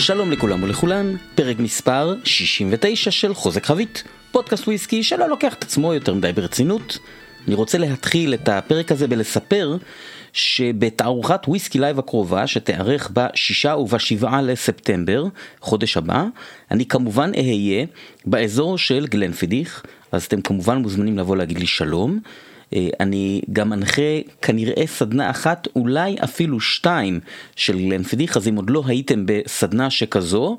שלום לכולם ולכולן, פרק מספר 69 של חוזק חבית, פודקאסט וויסקי שלא לוקח את עצמו יותר מדי ברצינות. אני רוצה להתחיל את הפרק הזה בלספר שבתערוכת וויסקי לייב הקרובה שתיערך בשישה ובשבעה לספטמבר, חודש הבא, אני כמובן אהיה באזור של גלנפידיך, אז אתם כמובן מוזמנים לבוא להגיד לי שלום. אה, אני גם אנחה כנראה סדנה אחת, אולי אפילו שתיים של גלנפידיך, אז אם עוד לא הייתם בסדנה שכזו,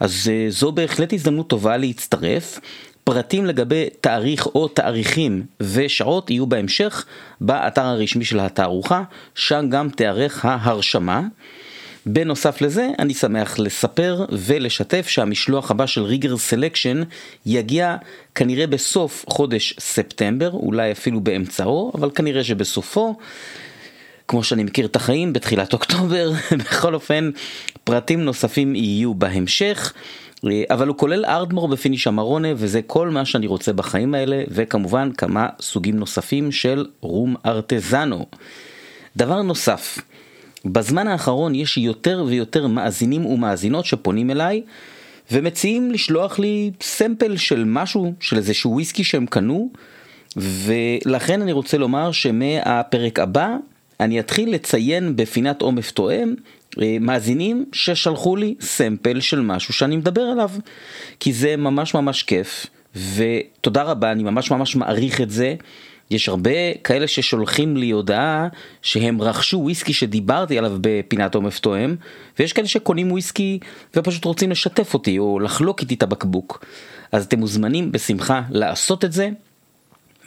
אז אה, זו בהחלט הזדמנות טובה להצטרף. פרטים לגבי תאריך או תאריכים ושעות יהיו בהמשך באתר הרשמי של התערוכה, שם גם תיערך ההרשמה. בנוסף לזה, אני שמח לספר ולשתף שהמשלוח הבא של ריגר סלקשן יגיע כנראה בסוף חודש ספטמבר, אולי אפילו באמצעו, אבל כנראה שבסופו. כמו שאני מכיר את החיים, בתחילת אוקטובר, בכל אופן, פרטים נוספים יהיו בהמשך. אבל הוא כולל ארדמור ב finish אמרונה וזה כל מה שאני רוצה בחיים האלה וכמובן כמה סוגים נוספים של רום ארטזנל. דבר נוסף, בזמן האחרון יש יותר ויותר מאזינים ומאזינות שפונים אליי ומציעים לשלוח לי sample של משהו, של איזשהו וויסקי שהם קנו ולכן אני רוצה לומר שמהפרק הבא אני אתחיל לציין בפינת עומף תואם אה, מאזינים ששלחו לי סמפל של משהו שאני מדבר עליו כי זה ממש ממש כיף ותודה רבה אני ממש ממש מעריך את זה יש הרבה כאלה ששולחים לי הודעה שהם רכשו וויסקי שדיברתי עליו בפינת עומף תואם ויש כאלה שקונים וויסקי ופשוט רוצים לשתף אותי או לחלוק איתי את הבקבוק אז אתם מוזמנים בשמחה לעשות את זה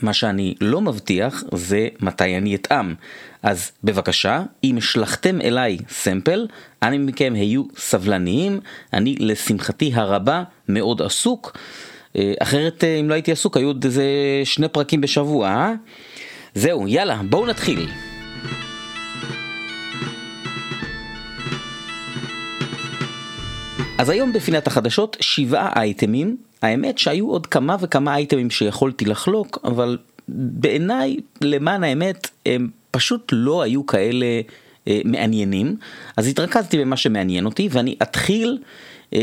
מה שאני לא מבטיח זה מתי אני אטעם. אז בבקשה, אם שלחתם אליי סמפל, אני מכם היו סבלניים, אני לשמחתי הרבה מאוד עסוק. אה, אחרת אה, אם לא הייתי עסוק היו עוד איזה שני פרקים בשבוע, אה? זהו, יאללה, בואו נתחיל. אז היום בפינת החדשות שבעה אייטמים, האמת שהיו עוד כמה וכמה אייטמים שיכולתי לחלוק, אבל בעיניי, למען האמת, הם פשוט לא היו כאלה אה, מעניינים, אז התרכזתי במה שמעניין אותי, ואני אתחיל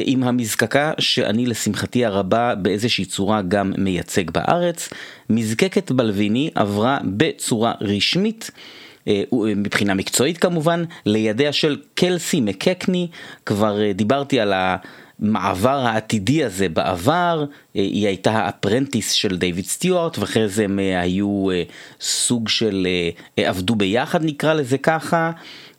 עם המזקקה שאני לשמחתי הרבה באיזושהי צורה גם מייצג בארץ. מזקקת בלוויני עברה בצורה רשמית. אה, מבחינה מקצועית כמובן, לידיה של קלסי מקקני, כבר אה, דיברתי על המעבר העתידי הזה בעבר, היא הייתה ה apprentice של דיוויד סטיוארט ואחרי זה הם היו סוג של עבדו ביחד נקרא לזה ככה.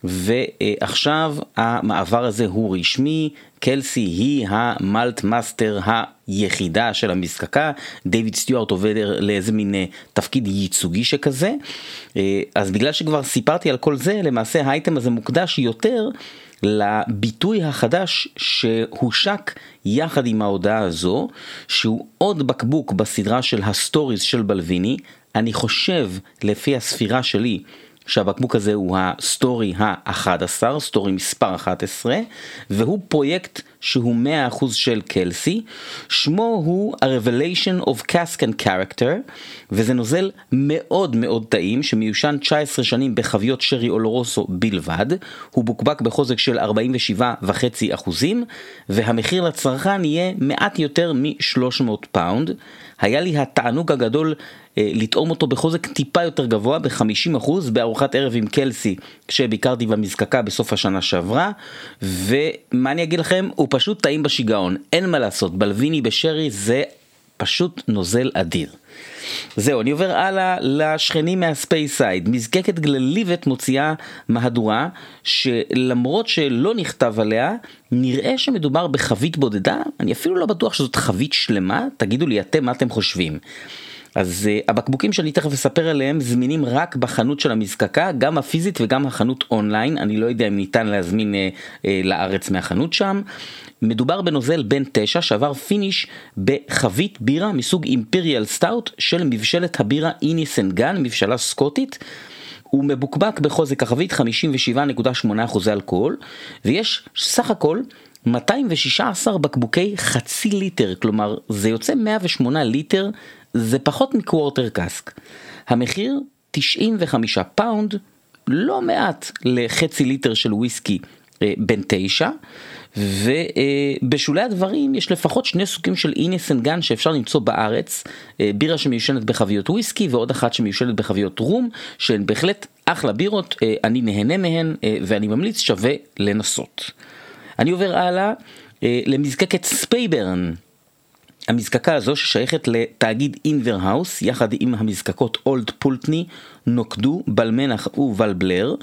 ועכשיו המעבר הזה הוא רשמי, קלסי היא ה malt master היחידה של המזקקה, דיוויד סטיוארט עובר לאיזה מין אה, תפקיד ייצוגי שכזה, אה, אז בגלל שכבר סיפרתי על כל זה, למעשה האייטם הזה מוקדש יותר לביטוי החדש שהושק יחד עם ההודעה הזו, שהוא עוד בקבוק בסדרה של ה stories של בלוויני, אני חושב לפי הספירה שלי שהבקבוק הזה הוא ה story ה-11, story מספר 11, והוא פרויקט שהוא 100% של קלסי, שמו הוא A Revelation of Cask and Character, וזה נוזל מאוד מאוד טעים שמיושן 19 שנים בחביות שרי אולורוסו בלבד, הוא בוקבק בחוזק של 47.5%, והמחיר לצרכן יהיה מעט יותר מ-300 פאונד. היה לי התענוג הגדול אה, לטעום אותו בחוזק טיפה יותר גבוה ב-50% בארוחת ערב עם קלסי כשביקרתי במזקקה בסוף השנה שעברה. ומה אני אגיד לכם? הוא פשוט טעים בשיגעון אין מה לעשות בלוויני בשרי זה פשוט נוזל אדיר. זהו, אני עובר הלאה לשכנים מהספייסייד. מזקקת גלנליבט מוציאה מהדורה שלמרות שלא נכתב עליה, נראה שמדובר בחבית בודדה, אני אפילו לא בטוח שזאת חבית שלמה, תגידו לי אתם מה אתם חושבים. אז אה, הבקבוקים שאני תכף אספר עליהם זמינים רק בחנות של המזקקה, גם הפיזית וגם החנות אונליין, אני לא יודע אם ניתן להזמין אה, אה, לארץ מהחנות שם. מדובר בנוזל בן 9 שעבר finish בחבית בירה מסוג imperial stout של מבשלת הבירה איניס אן גאן, מבשלה סקוטית. הוא מבוקבק בחוזק החבית 57.8% אלכוהול ויש סך הכל 216 בקבוקי חצי ליטר, כלומר זה יוצא 108 ליטר זה פחות מ quarter cask. המחיר 95 פאונד, לא מעט לחצי ליטר של וויסקי בן תשע. ובשולי הדברים יש לפחות שני סוגים של איניס אן גאן שאפשר למצוא בארץ, בירה שמיושנת בחביות וויסקי ועוד אחת שמיושנת בחביות רום, שהן בהחלט אחלה בירות, אני נהנה מהן ואני ממליץ שווה לנסות. אני עובר הלאה למזקקת ספייברן. המזקקה הזו ששייכת לתאגיד אינברהאוס יחד עם המזקקות אולד פולטני, נוקדו, בלמנח ובלבלר.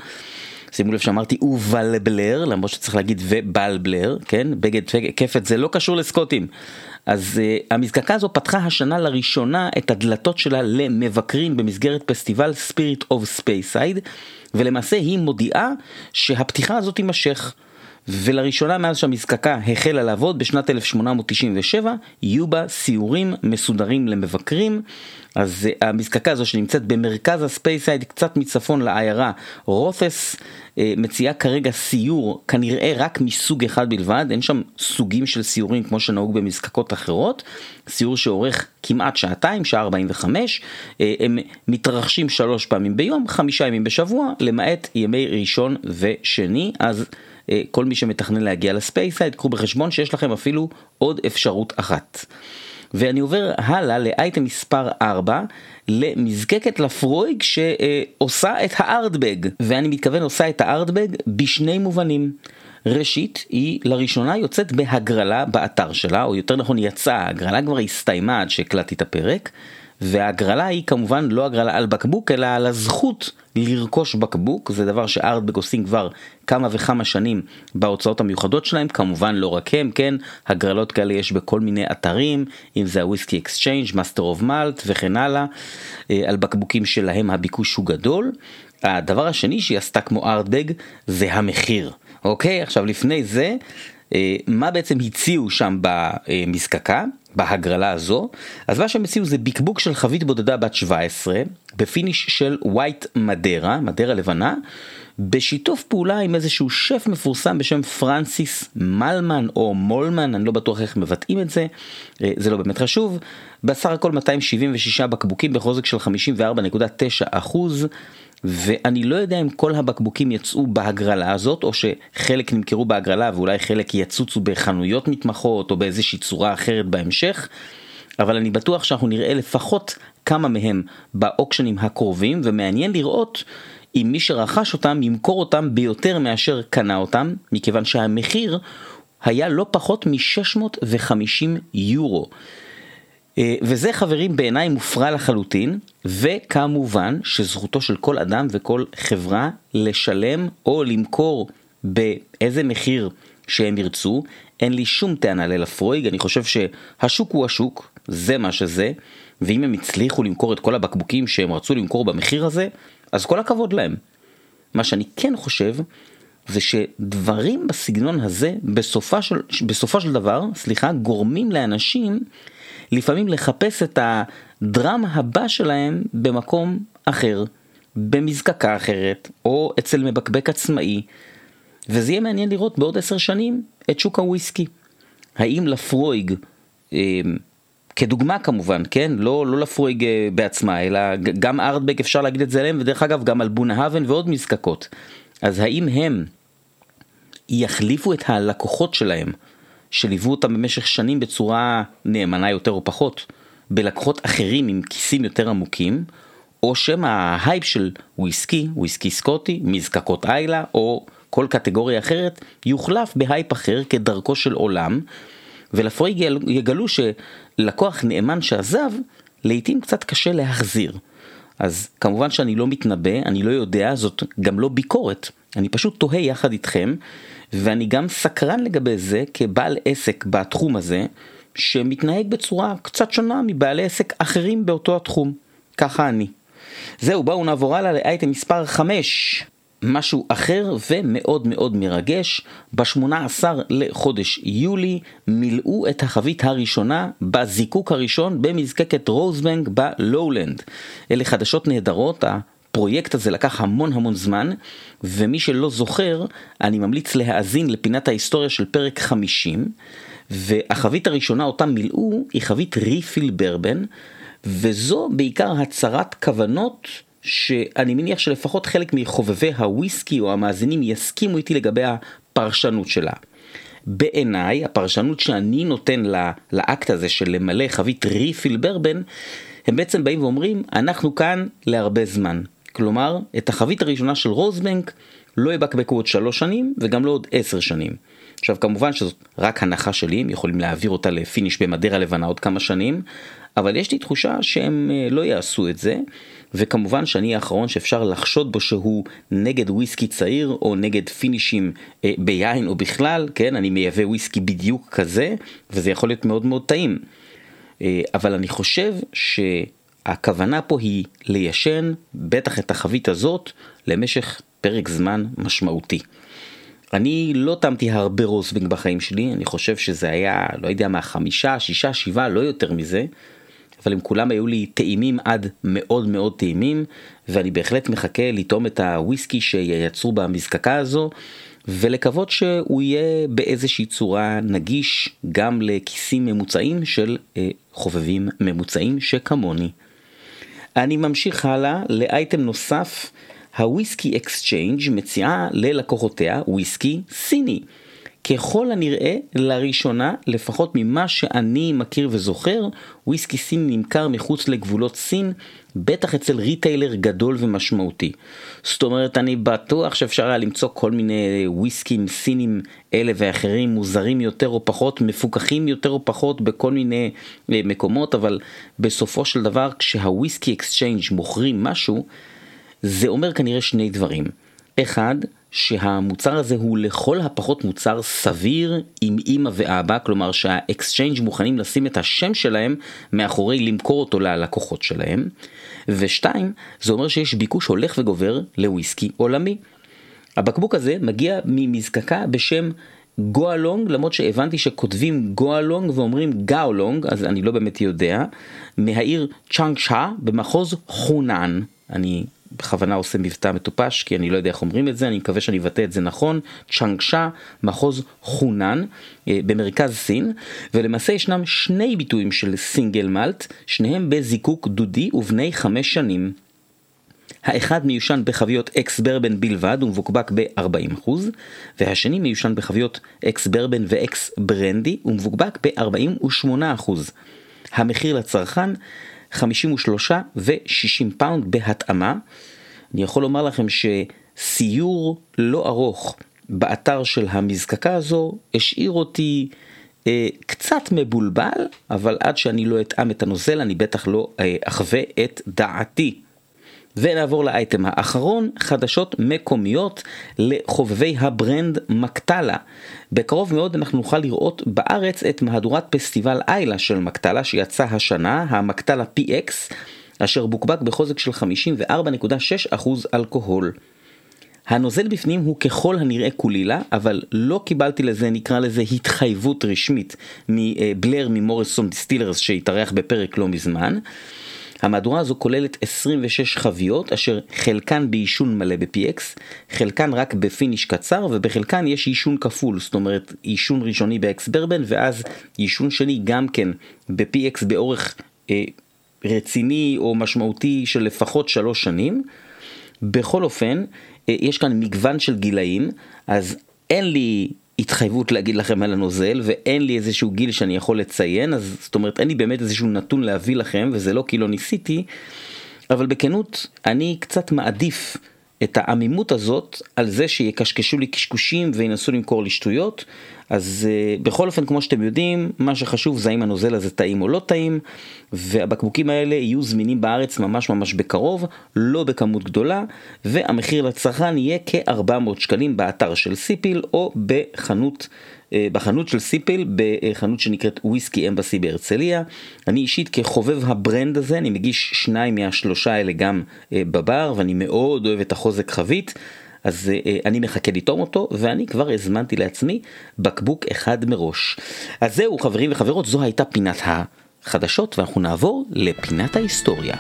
שימו לב שאמרתי ובלבלר למרות שצריך להגיד ובלבלר כן בגד כפת זה לא קשור לסקוטים אז uh, המזקקה הזו פתחה השנה לראשונה את הדלתות שלה למבקרים במסגרת פסטיבל Spirit of Speyside ולמעשה היא מודיעה שהפתיחה הזאת תימשך. ולראשונה מאז שהמזקקה החלה לעבוד בשנת 1897 יהיו בה סיורים מסודרים למבקרים. אז uh, המזקקה הזו שנמצאת במרכז הספייסייד קצת מצפון לעיירה רות'ס uh, מציעה כרגע סיור כנראה רק מסוג אחד בלבד. אין שם סוגים של סיורים כמו שנהוג במזקקות אחרות. סיור שאורך כמעט שעתיים שעה 45 uh, הם מתרחשים שלוש פעמים ביום חמישה ימים בשבוע למעט ימי ראשון ושני. אז אה, כל מי שמתכנן להגיע לספייסייד, קחו בחשבון שיש לכם אפילו עוד אפשרות אחת. ואני עובר הלאה לאייטם מספר 4, למזקקת לפרויג שעושה את הארדבג, ואני מתכוון עושה את הארדבג בשני מובנים. ראשית, היא לראשונה יוצאת בהגרלה באתר שלה, או יותר נכון יצאה, ההגרלה כבר הסתיימה עד שהקלטתי את הפרק. וההגרלה היא כמובן לא הגרלה על בקבוק אלא על הזכות לרכוש בקבוק. זה דבר ש Ardbeg עושים כבר כמה וכמה שנים בהוצאות המיוחדות שלהם. כמובן לא רק הם כן? הגרלות כאלה יש בכל מיני אתרים אם זה ה Whisky Exchange, Master of Malt וכן הלאה. אה, על בקבוקים שלהם הביקוש הוא גדול. הדבר השני שהיא עשתה כמו Ardbeg זה המחיר. אוקיי? עכשיו לפני זה מה בעצם הציעו שם במזקקה, בהגרלה הזו, אז מה שהם הציעו זה בקבוק של חבית בודדה בת 17, ב finish של white Madeira, מדרה לבנה, בשיתוף פעולה עם איזשהו שף מפורסם בשם פרנסיס מלמן או מולמן, אני לא בטוח איך מבטאים את זה, אה, זה לא באמת חשוב. בסך הכל 276 בקבוקים בחוזק של 54.9 אחוז. ואני לא יודע אם כל הבקבוקים יצאו בהגרלה הזאת, או שחלק נמכרו בהגרלה ואולי חלק יצוצו בחנויות מתמחות או באיזושהי צורה אחרת בהמשך, אבל אני בטוח שאנחנו נראה לפחות כמה מהם באוקשנים הקרובים, ומעניין לראות אם מי שרכש אותם ימכור אותם ביותר מאשר קנה אותם, מכיוון שהמחיר היה לא פחות מ-650 יורו. אה, וזה חברים בעיניי מופרע לחלוטין, וכמובן שזכותו של כל אדם וכל חברה לשלם או למכור באיזה מחיר שהם ירצו, אין לי שום טענה ללפרויג, אני חושב שהשוק הוא השוק, זה מה שזה, ואם הם הצליחו למכור את כל הבקבוקים שהם רצו למכור במחיר הזה, אז כל הכבוד להם. מה שאני כן חושב, זה שדברים בסגנון הזה, בסופה של, בסופו של דבר, סליחה, גורמים לאנשים לפעמים לחפש את הדרמה הבא שלהם במקום אחר, במזקקה אחרת, או אצל מבקבק עצמאי, וזה יהיה מעניין לראות בעוד עשר שנים את שוק הוויסקי. האם לפרויג, אה, כדוגמה כמובן, כן? לא, לא לפרויג אה, בעצמה, אלא גם ארטבק אפשר להגיד את זה עליהם, ודרך אגב גם על בונהאבן ועוד מזקקות. אז האם הם יחליפו את הלקוחות שלהם שליוו אותם במשך שנים בצורה נאמנה יותר או פחות, בלקוחות אחרים עם כיסים יותר עמוקים, או שמא ההייפ של וויסקי, וויסקי סקוטי, מזקקות איילה, או כל קטגוריה אחרת, יוחלף בהייפ אחר כדרכו של עולם, ו Laphroaig יגלו שלקוח נאמן שעזב, לעיתים קצת קשה להחזיר. אז כמובן שאני לא מתנבא, אני לא יודע, זאת גם לא ביקורת, אני פשוט תוהה יחד איתכם, ואני גם סקרן לגבי זה כבעל עסק בתחום הזה, שמתנהג בצורה קצת שונה מבעלי עסק אחרים באותו התחום. ככה אני. זהו, בואו נעבור הלאה לאייטם מספר 5. משהו אחר ומאוד מאוד מרגש, ב-18 לחודש יולי מילאו את החבית הראשונה בזיקוק הראשון במזקקת רוזבנק בלואולנד. אלה חדשות נהדרות, הפרויקט הזה לקח המון המון זמן, ומי שלא זוכר, אני ממליץ להאזין לפינת ההיסטוריה של פרק 50, והחבית הראשונה אותה מילאו היא חבית ריפיל ברבן, וזו בעיקר הצהרת כוונות שאני מניח שלפחות חלק מחובבי הוויסקי או המאזינים יסכימו איתי לגבי הפרשנות שלה. בעיניי הפרשנות שאני נותן לאקט הזה של למלא חבית ריפיל ברבן הם בעצם באים ואומרים אנחנו כאן להרבה זמן. כלומר את החבית הראשונה של רוזבנק לא יבקבקו עוד שלוש שנים וגם לא עוד עשר שנים. עכשיו כמובן שזאת רק הנחה שלי, הם יכולים להעביר אותה לפיניש במדרה לבנה עוד כמה שנים, אבל יש לי תחושה שהם אה, לא יעשו את זה, וכמובן שאני האחרון שאפשר לחשוד בו שהוא נגד וויסקי צעיר או נגד פינישים אה, ביין או בכלל, כן, אני מייבא וויסקי בדיוק כזה, וזה יכול להיות מאוד מאוד טעים. אה, אבל אני חושב שהכוונה פה היא ליישן בטח את החבית הזאת למשך פרק זמן משמעותי. אני לא טעמתי הרבה Rosebank בחיים שלי, אני חושב שזה היה, לא יודע מה, חמישה, שישה, שבעה, לא יותר מזה, אבל הם כולם היו לי טעימים עד מאוד מאוד טעימים, ואני בהחלט מחכה לטעום את הוויסקי שייצרו במזקקה הזו, ולקוות שהוא יהיה באיזושהי צורה נגיש גם לכיסים ממוצעים של אה, חובבים ממוצעים שכמוני. אני ממשיך הלאה לאייטם נוסף. ה Whisky Exchange מציעה ללקוחותיה וויסקי סיני. ככל הנראה לראשונה, לפחות ממה שאני מכיר וזוכר, וויסקי סיני נמכר מחוץ לגבולות סין, בטח אצל retailer גדול ומשמעותי. זאת אומרת, אני בטוח שאפשר היה למצוא כל מיני וויסקים סינים אלה ואחרים, מוזרים יותר או פחות, מפוקחים יותר או פחות בכל מיני אה, מקומות, אבל בסופו של דבר כשה Whisky Exchange מוכרים משהו, זה אומר כנראה שני דברים. אחד, שהמוצר הזה הוא לכל הפחות מוצר סביר עם אימא ואבא, כלומר שה Exchange מוכנים לשים את השם שלהם מאחוריו למכור אותו ללקוחות שלהם. ושתיים, זה אומר שיש ביקוש הולך וגובר לוויסקי עולמי. הבקבוק הזה מגיע ממזקקה בשם גואלונג, למרות שהבנתי שכותבים גואלונג ואומרים גאולונג, אז אני לא באמת יודע, מהעיר צ'אנג שאה במחוז חונן. אני בכוונה עושה מבטא מטופש כי אני לא יודע איך אומרים את זה, אני מקווה שאני אבטא את זה נכון, צ'אנגשה, מחוז חונן, אה, במרכז סין, ולמעשה ישנם שני ביטויים של single malt, שניהם בזיקוק דודי ובני חמש שנים. האחד מיושן בחביות ex bourbon בלבד ומבוקבק ב-40% והשני מיושן בחביות ex bourbon ו ex brandy ומבוקבק ב-48%. המחיר לצרכן 53 ו-60 פאונד בהתאמה. אני יכול לומר לכם שסיור לא ארוך באתר של המזקקה הזו השאיר אותי אה, קצת מבולבל, אבל עד שאני לא אטעם את הנוזל אני בטח לא אה, אחווה את דעתי. ונעבור לאייטם האחרון, חדשות מקומיות לחובבי ה brand Mac-Talla. בקרוב מאוד אנחנו נוכל לראות בארץ את מהדורת פסטיבל איילה של Mac-Talla שיצא השנה, ה Mac-Talla PX, אשר בוקבק בחוזק של 54.6% אלכוהול. הנוזל בפנים הוא ככל הנראה Caol Ila, אבל לא קיבלתי לזה, נקרא לזה, התחייבות רשמית מבלייר מ Morrison Distillers שהתארח בפרק לא מזמן. המהדורה הזו כוללת 26 חביות אשר חלקן ביישון מלא ב-PX, חלקן רק ב finish קצר ובחלקן יש יישון כפול, זאת אומרת יישון ראשוני ב ex bourbon ואז יישון שני גם כן ב-PX באורך אה, רציני או משמעותי של לפחות שלוש שנים. בכל אופן, אה, יש כאן מגוון של גילאים, אז אין לי התחייבות להגיד לכם על הנוזל ואין לי איזשהו גיל שאני יכול לציין אז זאת אומרת אין לי באמת איזשהו נתון להביא לכם וזה לא כי לא ניסיתי אבל בכנות אני קצת מעדיף את העמימות הזאת על זה שיקשקשו לי קשקושים וינסו למכור לי שטויות אז uh, בכל אופן כמו שאתם יודעים מה שחשוב זה האם הנוזל הזה טעים או לא טעים והבקבוקים האלה יהיו זמינים בארץ ממש ממש בקרוב לא בכמות גדולה והמחיר לצרכן יהיה כ-400 שקלים באתר של סיפיל או בחנות בחנות של סיפיל בחנות שנקראת Whisky Embassy בהרצליה אני אישית כחובב ה brand הזה אני מגיש שניים מהשלושה האלה גם uh, בבר ואני מאוד אוהב את החוזק חבית אז uh, אני מחכה לטעום אותו ואני כבר הזמנתי לעצמי בקבוק אחד מראש. אז זהו חברים וחברות זו הייתה פינת החדשות ואנחנו נעבור לפינת ההיסטוריה.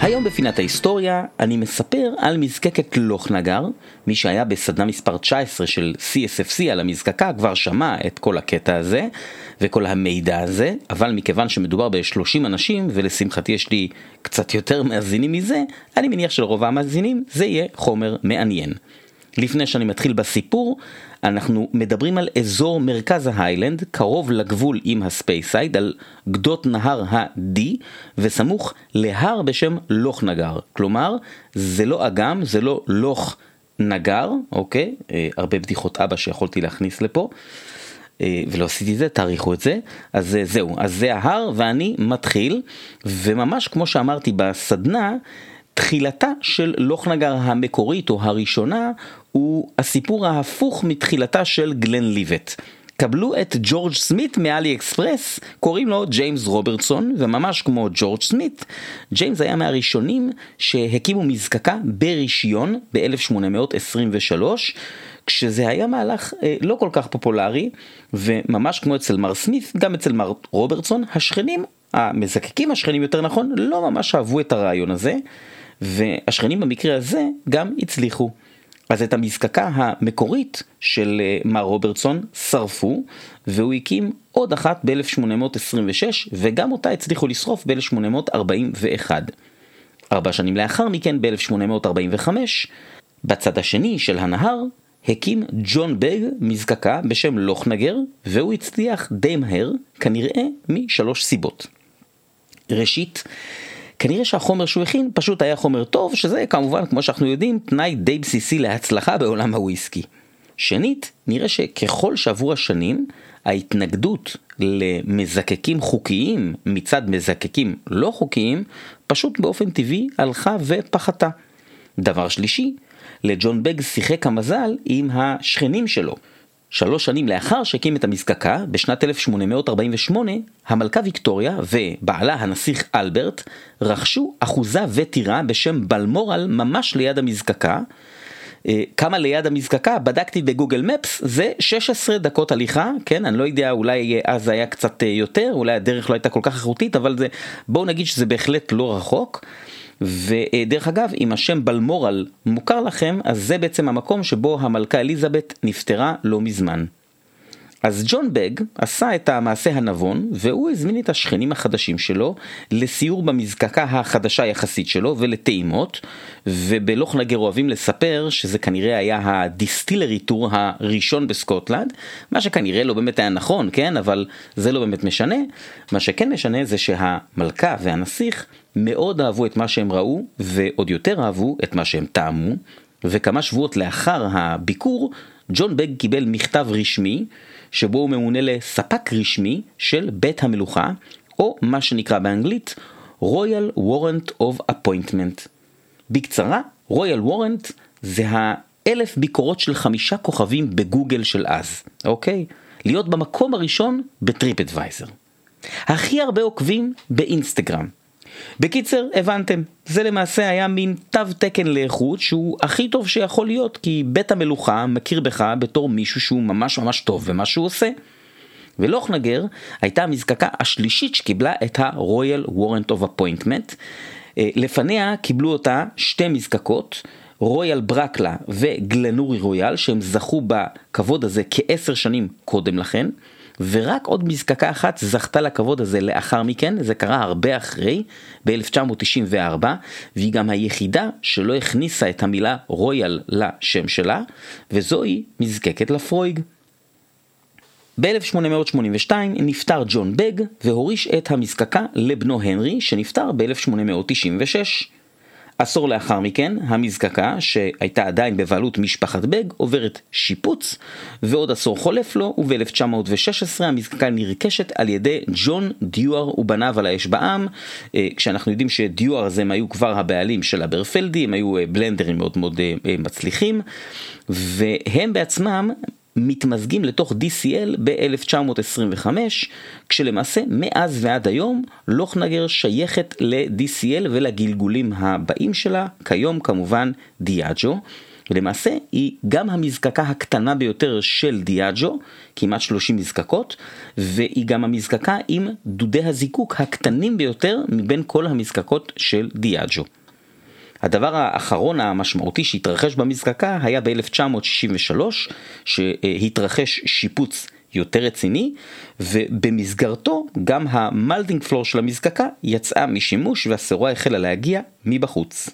היום בפינת ההיסטוריה אני מספר על מזקקת לוכנגר, מי שהיה בסדנה מספר 19 של CSFC על המזקקה כבר שמע את כל הקטע הזה וכל המידע הזה, אבל מכיוון שמדובר ב-30 אנשים ולשמחתי יש לי קצת יותר מאזינים מזה, אני מניח שלרוב המאזינים זה יהיה חומר מעניין. לפני שאני מתחיל בסיפור, אנחנו מדברים על אזור מרכז ההיילנד, קרוב לגבול עם הספייסייד, על גדות נהר ה-D, וסמוך להר בשם לוך נגר. כלומר, זה לא אגם, זה לא לוך נגר, אוקיי? אה, הרבה בדיחות אבא שיכולתי להכניס לפה. אה, ולא עשיתי את זה, תעריכו את זה. אז אה, זהו, אז זה ההר ואני מתחיל, וממש כמו שאמרתי בסדנה, תחילתה של לוכנגר המקורית או הראשונה הוא הסיפור ההפוך מתחילתה של גלן ליבט. קבלו את ג'ורג' סמית מאלי אקספרס, קוראים לו ג'יימס רוברטסון, וממש כמו ג'ורג' סמית, ג'יימס היה מהראשונים שהקימו מזקקה ברישיון ב-1823, כשזה היה מהלך אה, לא כל כך פופולרי, וממש כמו אצל מר סמית, גם אצל מר רוברטסון, השכנים, המזקקים השכנים יותר נכון, לא ממש אהבו את הרעיון הזה. והשכנים במקרה הזה גם הצליחו. אז את המזקקה המקורית של אה, מר רוברטסון שרפו, והוא הקים עוד אחת ב-1826, וגם אותה הצליחו לשרוף ב-1841. ארבע שנים לאחר מכן, ב-1845, בצד השני של הנהר, הקים ג'ון בג מזקקה בשם לוכנגר, והוא הצליח די מהר, כנראה משלוש סיבות. ראשית, כנראה שהחומר שהוא הכין פשוט היה חומר טוב, שזה כמובן, כמו שאנחנו יודעים, תנאי די בסיסי להצלחה בעולם הוויסקי. שנית, נראה שככל שעברו השנים, ההתנגדות למזקקים חוקיים מצד מזקקים לא חוקיים, פשוט באופן טבעי הלכה ופחתה. דבר שלישי, לג'ון בג שיחק המזל עם השכנים שלו. שלוש שנים לאחר שהקים את המזקקה, בשנת 1848, המלכה ויקטוריה ובעלה הנסיך אלברט רכשו אחוזה וטירה בשם בלמורל ממש ליד המזקקה. אה, כמה ליד המזקקה, בדקתי בגוגל מפס, זה 16 דקות הליכה, כן, אני לא יודע, אולי אז זה היה קצת אה, יותר, אולי הדרך לא הייתה כל כך איכותית, אבל זה, בואו נגיד שזה בהחלט לא רחוק. ודרך אגב, אם השם בלמורל מוכר לכם, אז זה בעצם המקום שבו המלכה אליזבת נפטרה לא מזמן. אז ג'ון בג עשה את המעשה הנבון, והוא הזמין את השכנים החדשים שלו לסיור במזקקה החדשה יחסית שלו ולטעימות, ובלוך נגר אוהבים לספר שזה כנראה היה הדיסטילרי טור הראשון בסקוטלנד, מה שכנראה לא באמת היה נכון, כן? אבל זה לא באמת משנה. מה שכן משנה זה שהמלכה והנסיך מאוד אהבו את מה שהם ראו, ועוד יותר אהבו את מה שהם טעמו, וכמה שבועות לאחר הביקור, ג'ון בג קיבל מכתב רשמי, שבו הוא ממונה לספק רשמי של בית המלוכה, או מה שנקרא באנגלית Royal Warrant of Appointment. בקצרה, Royal Warrant זה האלף ביקורות של חמישה כוכבים בגוגל של אז, אוקיי? להיות במקום הראשון בטריפ אדוויזר. הכי הרבה עוקבים באינסטגרם. בקיצר, הבנתם, זה למעשה היה מין תו תקן לאיכות שהוא הכי טוב שיכול להיות, כי בית המלוכה מכיר בך בתור מישהו שהוא ממש ממש טוב במה שהוא עושה. ולוכנגר הייתה המזקקה השלישית שקיבלה את ה-Royal Warrant of Appointment. אה, לפניה קיבלו אותה שתי מזקקות, רויאל ברקלה וגלנורי רויאל, שהם זכו בכבוד הזה כעשר שנים קודם לכן. ורק עוד מזקקה אחת זכתה לכבוד הזה לאחר מכן, זה קרה הרבה אחרי, ב-1994, והיא גם היחידה שלא הכניסה את המילה רויאל לשם שלה, וזוהי מזקקת לפרויג. ב-1882 נפטר ג'ון בג והוריש את המזקקה לבנו הנרי שנפטר ב-1896. עשור לאחר מכן, המזקקה, שהייתה עדיין בבעלות משפחת בג, עוברת שיפוץ, ועוד עשור חולף לו, וב-1916 המזקקה נרכשת על ידי ג'ון דיואר ובניו על האש בעם, אה, כשאנחנו יודעים שדיואר זה הם היו כבר הבעלים של אברפלדי, הם היו אה, בלנדרים מאוד מאוד אה, מצליחים, והם בעצמם מתמזגים לתוך DCL ב-1925, כשלמעשה מאז ועד היום לוכנגר שייכת ל-DCL ולגלגולים הבאים שלה, כיום כמובן דיאג'ו. ולמעשה היא גם המזקקה הקטנה ביותר של דיאג'ו, כמעט 30 מזקקות, והיא גם המזקקה עם דודי הזיקוק הקטנים ביותר מבין כל המזקקות של דיאג'ו. הדבר האחרון המשמעותי שהתרחש במזקקה היה ב-1963, שהתרחש שיפוץ יותר רציני, ובמסגרתו גם המלדינג פלור של המזקקה יצאה משימוש והסירוע החלה להגיע מבחוץ.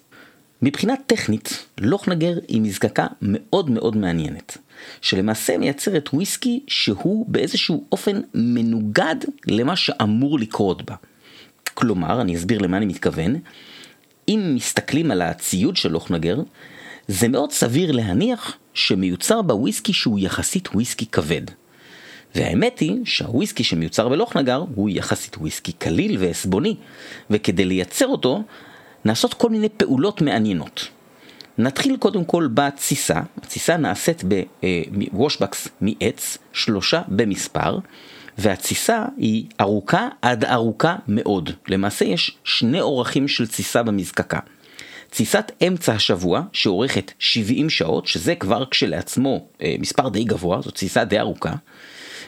מבחינה טכנית, לוכנגר היא מזקקה מאוד מאוד מעניינת, שלמעשה מייצרת וויסקי שהוא באיזשהו אופן מנוגד למה שאמור לקרות בה. כלומר, אני אסביר למה אני מתכוון, אם מסתכלים על הציוד של לוכנגר, זה מאוד סביר להניח שמיוצר בה וויסקי שהוא יחסית וויסקי כבד. והאמת היא שהוויסקי שמיוצר בלוכנגר הוא יחסית וויסקי קליל ועסבוני, וכדי לייצר אותו נעשות כל מיני פעולות מעניינות. נתחיל קודם כל בתסיסה, התסיסה נעשית בוושבקס מעץ, שלושה במספר, והתסיסה היא ארוכה עד ארוכה מאוד. למעשה יש שני אורכים של תסיסה במזקקה. תסיסת אמצע השבוע, שאורכת 70 שעות, שזה כבר כשלעצמו אה, מספר די גבוה, זו תסיסה די ארוכה,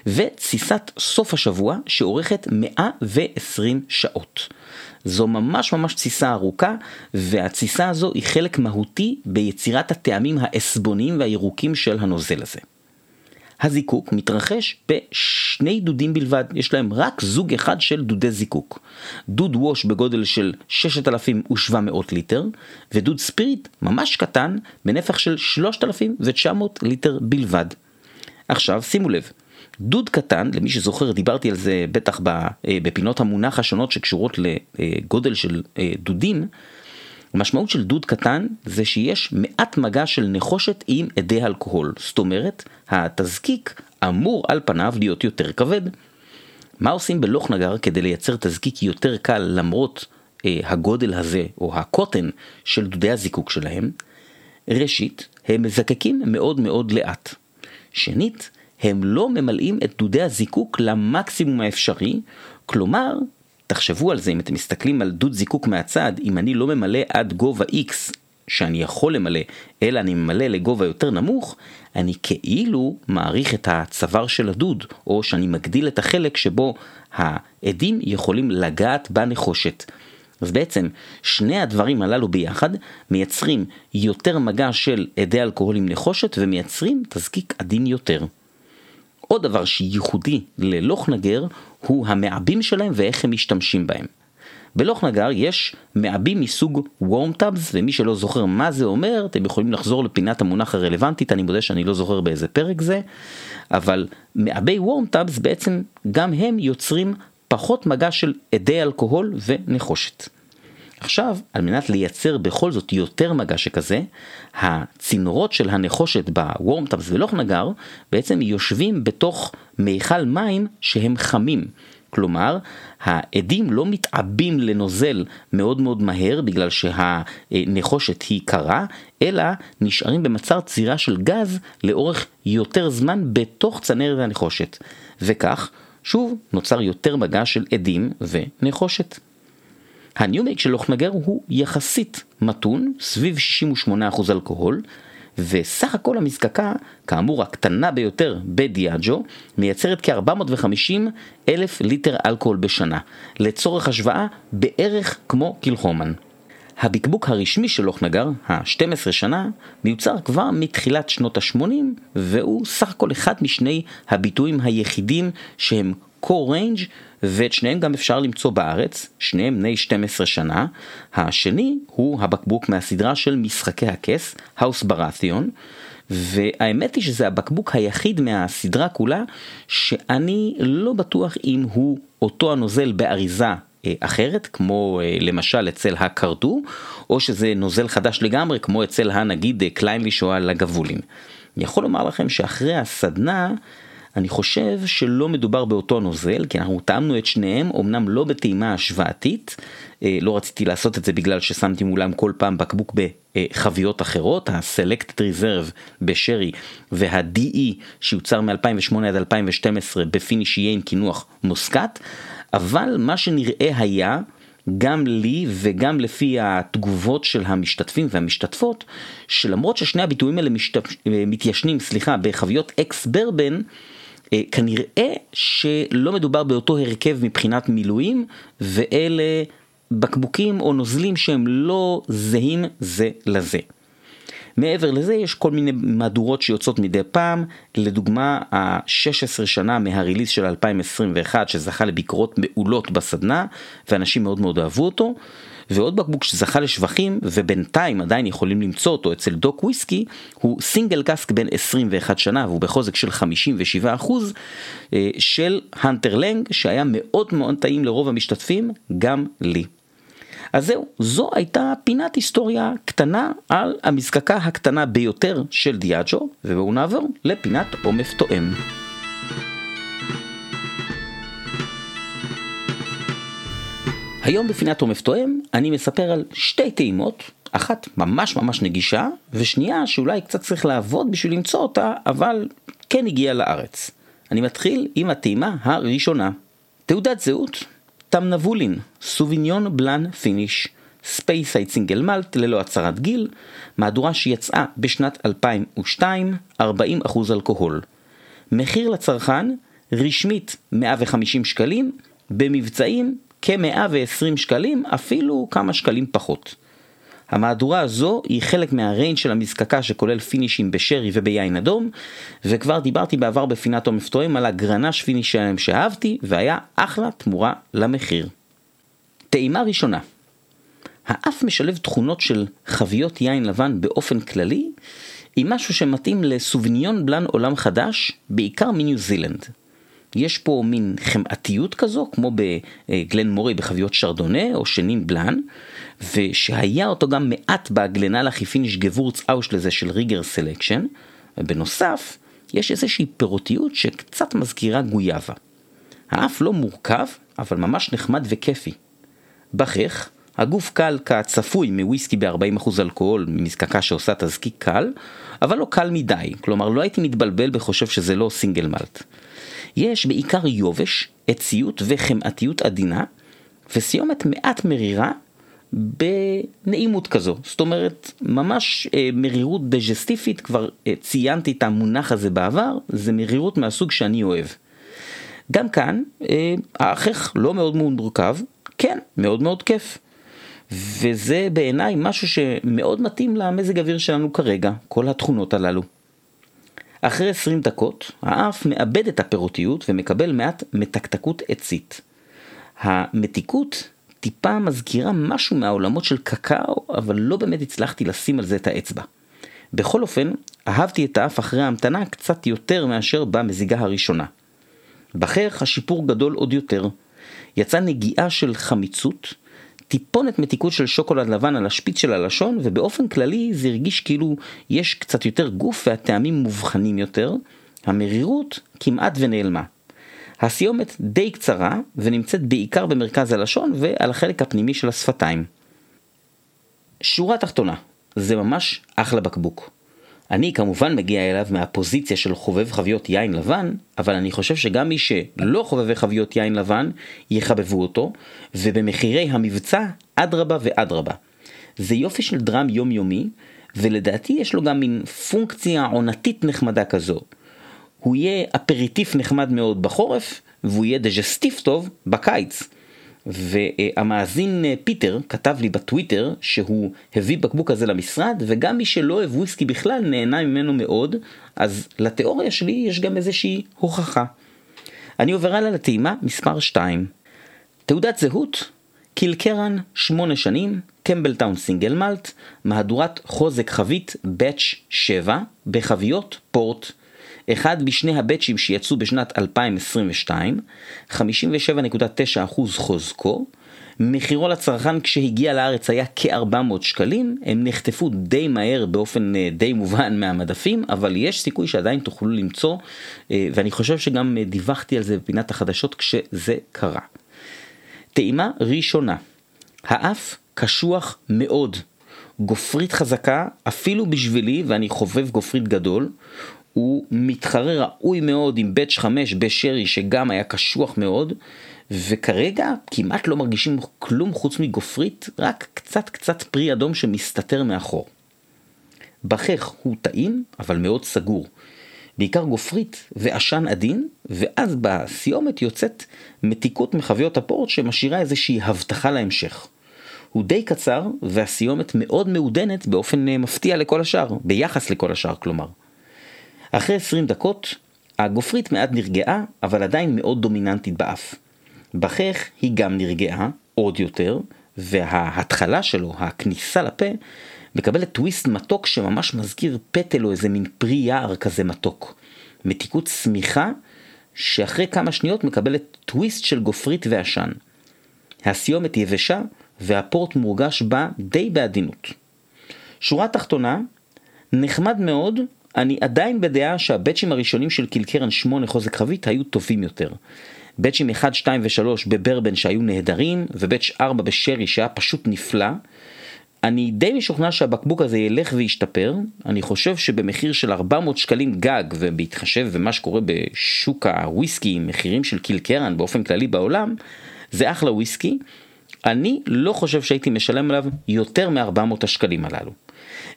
ותסיסת סוף השבוע, שאורכת 120 שעות. זו ממש ממש תסיסה ארוכה, והתסיסה הזו היא חלק מהותי ביצירת הטעמים העסבוניים והירוקים של הנוזל הזה. הזיקוק מתרחש בשני דודים בלבד, יש להם רק זוג אחד של דודי זיקוק. דוד ווש בגודל של 6,700 ליטר, ודוד ספיריט ממש קטן בנפח של 3,900 ליטר בלבד. עכשיו שימו לב, דוד קטן, למי שזוכר, דיברתי על זה בטח אה, בפינות המונח השונות שקשורות לגודל של אה, דודים, המשמעות של דוד קטן זה שיש מעט מגע של נחושת עם אדי אלכוהול, זאת אומרת, התזקיק אמור על פניו להיות יותר כבד. מה עושים בלוך נגר כדי לייצר תזקיק יותר קל למרות אה, הגודל הזה או הקוטן של דודי הזיקוק שלהם? ראשית, הם מזקקים מאוד מאוד לאט. שנית, הם לא ממלאים את דודי הזיקוק למקסימום האפשרי, כלומר, תחשבו על זה, אם אתם מסתכלים על דוד זיקוק מהצד, אם אני לא ממלא עד גובה X שאני יכול למלא, אלא אני ממלא לגובה יותר נמוך, אני כאילו מעריך את הצוואר של הדוד, או שאני מגדיל את החלק שבו העדים יכולים לגעת בנחושת. אז בעצם שני הדברים הללו ביחד מייצרים יותר מגע של עדי אלכוהול עם נחושת ומייצרים תזקיק עדין יותר. עוד דבר שייחודי ללוך נגר הוא המעבים שלהם ואיך הם משתמשים בהם. בלוך נגר יש מעבים מסוג וורם טאבס ומי שלא זוכר מה זה אומר אתם יכולים לחזור לפינת המונח הרלוונטית אני מודה שאני לא זוכר באיזה פרק זה אבל מעבי וורם טאבס בעצם גם הם יוצרים פחות מגע של אדי אלכוהול ונחושת. עכשיו, על מנת לייצר בכל זאת יותר מגע שכזה, הצינורות של הנחושת בוורמטאפס ולוך נגר בעצם יושבים בתוך מיכל מים שהם חמים. כלומר, העדים לא מתעבים לנוזל מאוד מאוד מהר בגלל שהנחושת היא קרה, אלא נשארים במצר צירה של גז לאורך יותר זמן בתוך צנרת הנחושת. וכך, שוב, נוצר יותר מגע של עדים ונחושת. הניומייק של לוכנגר הוא יחסית מתון, סביב 68% אלכוהול, וסך הכל המזקקה, כאמור הקטנה ביותר בדיאג'ו, מייצרת כ-450 אלף ליטר אלכוהול בשנה. לצורך השוואה, בערך כמו קילחומן. הבקבוק הרשמי של לוכנגר, ה-12 שנה, מיוצר כבר מתחילת שנות ה-80, והוא סך הכל אחד משני הביטויים היחידים שהם core range ואת שניהם גם אפשר למצוא בארץ, שניהם בני 12 שנה. השני הוא הבקבוק מהסדרה של משחקי הכס, האוס ברתיון, והאמת היא שזה הבקבוק היחיד מהסדרה כולה שאני לא בטוח אם הוא אותו הנוזל באריזה אה, אחרת, כמו אה, למשל אצל הקרדו, או שזה נוזל חדש לגמרי, כמו אצל הנגיד אה, Clynelish או ה Lagavulin. אני יכול לומר לכם שאחרי הסדנה, אני חושב שלא מדובר באותו נוזל, כי אנחנו טעמנו את שניהם, אמנם לא בטעימה השוואתית, אה, לא רציתי לעשות את זה בגלל ששמתי מולם כל פעם בקבוק בחביות אחרות, ה-Selected Reserve בשרי וה-DE שיוצר מ-2008 עד 2012 ב finish יהיה עם קינוח מוסקת, אבל מה שנראה היה גם לי וגם לפי התגובות של המשתתפים והמשתתפות, שלמרות ששני הביטויים האלה משתפ... מתיישנים, סליחה, בחביות אקס ברבן, אה, כנראה שלא מדובר באותו הרכב מבחינת מילואים, ואלה בקבוקים או נוזלים שהם לא זהים זה לזה. מעבר לזה יש כל מיני מהדורות שיוצאות מדי פעם, לדוגמה ה-16 שנה מהריליס של 2021 שזכה לביקורות מעולות בסדנה ואנשים מאוד מאוד אהבו אותו. ועוד בקבוק שזכה לשבחים ובינתיים עדיין יכולים למצוא אותו אצל דוק וויסקי הוא סינגל קאסק בן 21 שנה והוא בחוזק של 57% אה, של הנטר לנג שהיה מאוד מאוד טעים לרוב המשתתפים גם לי. אז זהו, זו הייתה פינת היסטוריה קטנה על המזקקה הקטנה ביותר של דיאג'ו, ובואו נעבור לפינת עומף תואם. היום בפינת עומף תואם אני מספר על שתי טעימות, אחת ממש ממש נגישה, ושנייה שאולי קצת צריך לעבוד בשביל למצוא אותה, אבל כן הגיעה לארץ. אני מתחיל עם הטעימה הראשונה. תעודת זהות Tamnavulin, סוביניון בלאן finish, Speyside single malt ללא הצהרת גיל, מהדורה שיצאה בשנת 2002, 40% אלכוהול. מחיר לצרכן, רשמית 150 שקלים, במבצעים כ-120 שקלים, אפילו כמה שקלים פחות. המהדורה הזו היא חלק מה range של המזקקה שכולל פינישים בשרי וביין אדום, וכבר דיברתי בעבר בפינת עומף תואם על הגרנש finish שלהם שאהבתי, והיה אחלה תמורה למחיר. טעימה ראשונה האף משלב תכונות של חביות יין לבן באופן כללי, עם משהו שמתאים לסוביניון בלן עולם חדש, בעיקר מניו זילנד. יש פה מין חמאתיות כזו, כמו ב Glen Moray בחביות שרדונה או שנין בלן, ושהיה אותו גם מעט ב GlenAllachie finish Gewürz Auslese של Rieger Selection, ובנוסף, יש איזושהי פירותיות שקצת מזכירה גויאבה. האף לא מורכב, אבל ממש נחמד וכיפי. בחך, הגוף קל כצפוי מוויסקי ב-40% אלכוהול ממזקקה שעושה תזקיק קל, אבל לא קל מדי, כלומר לא הייתי מתבלבל בחושב שזה לא סינגל מלט. יש בעיקר יובש, עציות וחמאתיות עדינה, וסיומת מעט מרירה בנעימות כזו. זאת אומרת, ממש אה, מרירות דג'סטיפית, כבר אה, ציינתי את המונח הזה בעבר, זה מרירות מהסוג שאני אוהב. גם כאן, אה, האחך לא מאוד מורכב, כן, מאוד מאוד כיף. וזה בעיניי משהו שמאוד מתאים למזג אוויר שלנו כרגע, כל התכונות הללו. אחרי 20 דקות, האף מאבד את הפירותיות ומקבל מעט מתקתקות עצית. המתיקות טיפה מזכירה משהו מהעולמות של קקאו, אבל לא באמת הצלחתי לשים על זה את האצבע. בכל אופן, אהבתי את האף אחרי ההמתנה קצת יותר מאשר במזיגה הראשונה. בחייך השיפור גדול עוד יותר. יצאה נגיעה של חמיצות, טיפונת מתיקות של שוקולד לבן על השפיץ של הלשון, ובאופן כללי זה הרגיש כאילו יש קצת יותר גוף והטעמים מובחנים יותר, המרירות כמעט ונעלמה. הסיומת די קצרה ונמצאת בעיקר במרכז הלשון ועל החלק הפנימי של השפתיים. שורה תחתונה, זה ממש אחלה בקבוק. אני כמובן מגיע אליו מהפוזיציה של חובב חביות יין לבן, אבל אני חושב שגם מי שלא חובבי חביות יין לבן, יחבבו אותו, ובמחירי המבצע, אדרבה ואדרבה. זה יופי של דראם יומיומי, ולדעתי יש לו גם מין פונקציה עונתית נחמדה כזו. הוא יהיה אפריטיף נחמד מאוד בחורף, והוא יהיה דג'סטיף טוב בקיץ. והמאזין אה, פיטר כתב לי בטוויטר שהוא הביא בקבוק הזה למשרד וגם מי שלא אוהב וויסקי בכלל נהנה ממנו מאוד אז לתיאוריה שלי יש גם איזושהי הוכחה. אני עובר הלאה לטעימה מספר 2. תעודת זהות Kilkerran 8 שנים Campbeltown single malt מהדורת חוזק חבית batch 7 בחביות פורט אחד משני הבאצ'ים שיצאו בשנת 2022, 57.9% חוזקו, מחירו לצרכן כשהגיע לארץ היה כ-400 שקלים, הם נחטפו די מהר באופן אה, די מובן מהמדפים, אבל יש סיכוי שעדיין תוכלו למצוא, אה, ואני חושב שגם אה, דיווחתי על זה בפינת החדשות כשזה קרה. טעימה ראשונה, האף קשוח מאוד, גופרית חזקה, אפילו בשבילי, ואני חובב גופרית גדול, הוא מתחרה ראוי מאוד עם בץ' 5 בשרי שגם היה קשוח מאוד וכרגע כמעט לא מרגישים כלום חוץ מגופרית, רק קצת קצת פרי אדום שמסתתר מאחור. בכך הוא טעים, אבל מאוד סגור. בעיקר גופרית ועשן עדין, ואז בסיומת יוצאת מתיקות מחביות הפורט שמשאירה איזושהי הבטחה להמשך. הוא די קצר, והסיומת מאוד מעודנת באופן אה, מפתיע לכל השאר, ביחס לכל השאר כלומר. אחרי 20 דקות, הגופרית מעט נרגעה, אבל עדיין מאוד דומיננטית באף. בכך היא גם נרגעה, עוד יותר, וההתחלה שלו, הכניסה לפה, מקבלת טוויסט מתוק שממש מזכיר פטל או איזה מין פרי יער כזה מתוק. מתיקות שמיכה, שאחרי כמה שניות מקבלת טוויסט של גופרית ועשן. הסיומת יבשה, והפורט מורגש בה די בעדינות. שורה תחתונה, נחמד מאוד, אני עדיין בדעה שהבצ'ים הראשונים של קילקרן 8 חוזק חבית היו טובים יותר. בצ'ים 1, 2 ו-3 בברבן שהיו נהדרים, ובצ' 4 בשרי שהיה פשוט נפלא. אני די משוכנע שהבקבוק הזה ילך וישתפר, אני חושב שבמחיר של 400 שקלים גג, ובהתחשב במה שקורה בשוק הוויסקי, מחירים של קילקרן באופן כללי בעולם, זה אחלה וויסקי. אני לא חושב שהייתי משלם עליו יותר מ-400 השקלים הללו.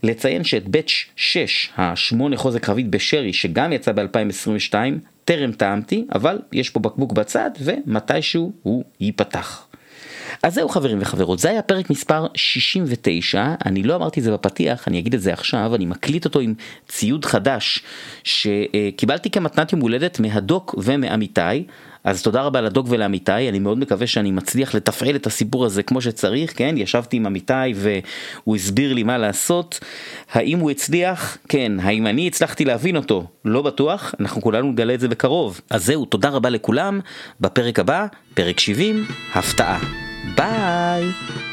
לציין שאת בץ' 6, השמונה חוזק חבית בשרי, שגם יצא ב-2022, טרם טעמתי, אבל יש פה בקבוק בצד, ומתישהו הוא ייפתח. אז זהו חברים וחברות, זה היה פרק מספר 69, אני לא אמרתי את זה בפתיח, אני אגיד את זה עכשיו, אני מקליט אותו עם ציוד חדש שקיבלתי כמתנת יום הולדת מהדוק ומעמיתי, אז תודה רבה לדוק ולעמיתי, אני מאוד מקווה שאני מצליח לתפעל את הסיפור הזה כמו שצריך, כן, ישבתי עם עמיתי והוא הסביר לי מה לעשות, האם הוא הצליח? כן, האם אני הצלחתי להבין אותו? לא בטוח, אנחנו כולנו נגלה את זה בקרוב. אז זהו, תודה רבה לכולם, בפרק הבא, פרק 70, הפתעה. ביי!